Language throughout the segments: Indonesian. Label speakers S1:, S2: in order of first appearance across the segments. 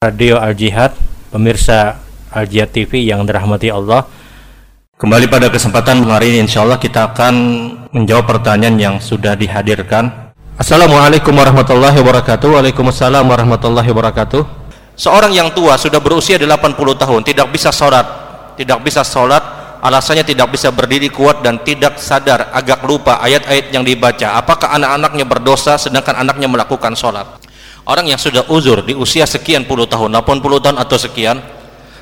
S1: Radio Al Jihad, pemirsa Al Jihad TV yang dirahmati Allah. Kembali pada kesempatan hari ini insya Allah kita akan menjawab pertanyaan yang sudah dihadirkan. Assalamualaikum warahmatullahi wabarakatuh. Waalaikumsalam warahmatullahi wabarakatuh. Seorang yang tua sudah berusia 80 tahun tidak bisa sholat, tidak bisa sholat, alasannya tidak bisa berdiri kuat dan tidak sadar, agak lupa ayat-ayat yang dibaca. Apakah anak-anaknya berdosa sedangkan anaknya melakukan sholat? Orang yang sudah uzur di usia sekian puluh tahun, 80 tahun atau sekian,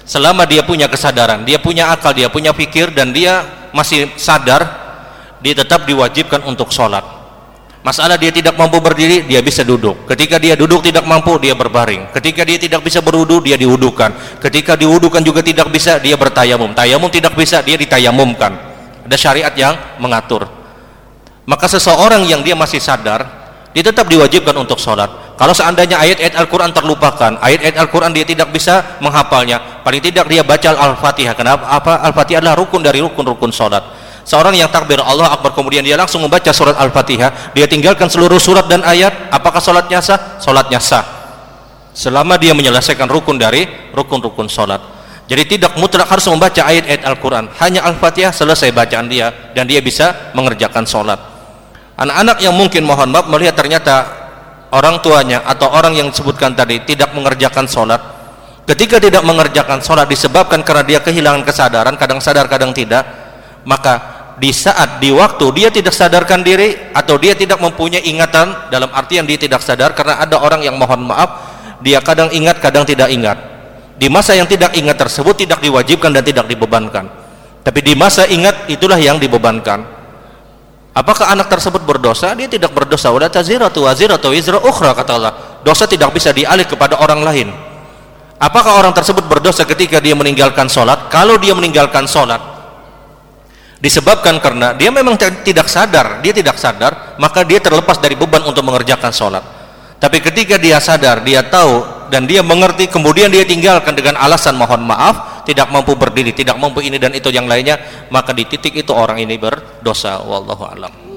S1: selama dia punya kesadaran, dia punya akal, dia punya pikir dan dia masih sadar, dia tetap diwajibkan untuk sholat. Masalah dia tidak mampu berdiri, dia bisa duduk. Ketika dia duduk tidak mampu, dia berbaring. Ketika dia tidak bisa berwudu, dia diwudukan. Ketika diwudukan juga tidak bisa, dia bertayamum. Tayamum tidak bisa, dia ditayamumkan. Ada syariat yang mengatur. Maka seseorang yang dia masih sadar, dia tetap diwajibkan untuk sholat kalau seandainya ayat-ayat Al-Quran terlupakan, ayat-ayat Al-Quran dia tidak bisa menghafalnya, paling tidak dia baca Al-Fatihah. Kenapa? Apa? Al-Fatihah adalah rukun dari rukun-rukun sholat. Seorang yang takbir Allah Akbar kemudian dia langsung membaca surat Al-Fatihah, dia tinggalkan seluruh surat dan ayat, apakah sholatnya sah? Sholatnya sah. Selama dia menyelesaikan rukun dari rukun-rukun sholat. Jadi tidak mutlak harus membaca ayat-ayat Al-Quran. Hanya Al-Fatihah selesai bacaan dia dan dia bisa mengerjakan sholat. Anak-anak yang mungkin mohon maaf melihat ternyata orang tuanya atau orang yang disebutkan tadi tidak mengerjakan sholat. Ketika tidak mengerjakan sholat disebabkan karena dia kehilangan kesadaran kadang sadar kadang tidak maka di saat di waktu dia tidak sadarkan diri atau dia tidak mempunyai ingatan dalam artian dia tidak sadar karena ada orang yang mohon maaf dia kadang ingat kadang tidak ingat. Di masa yang tidak ingat tersebut tidak diwajibkan dan tidak dibebankan. Tapi di masa ingat itulah yang dibebankan Apakah anak tersebut berdosa? Dia tidak berdosa. Wala taziratu waziratu wizra ukhra kata Allah. Dosa tidak bisa dialih kepada orang lain. Apakah orang tersebut berdosa ketika dia meninggalkan sholat? Kalau dia meninggalkan sholat, disebabkan karena dia memang tidak sadar, dia tidak sadar, maka dia terlepas dari beban untuk mengerjakan sholat. Tapi ketika dia sadar, dia tahu dan dia mengerti, kemudian dia tinggalkan dengan alasan mohon maaf, tidak mampu berdiri, tidak mampu ini dan itu yang lainnya, maka di titik itu orang ini berdosa. Wallahu alam.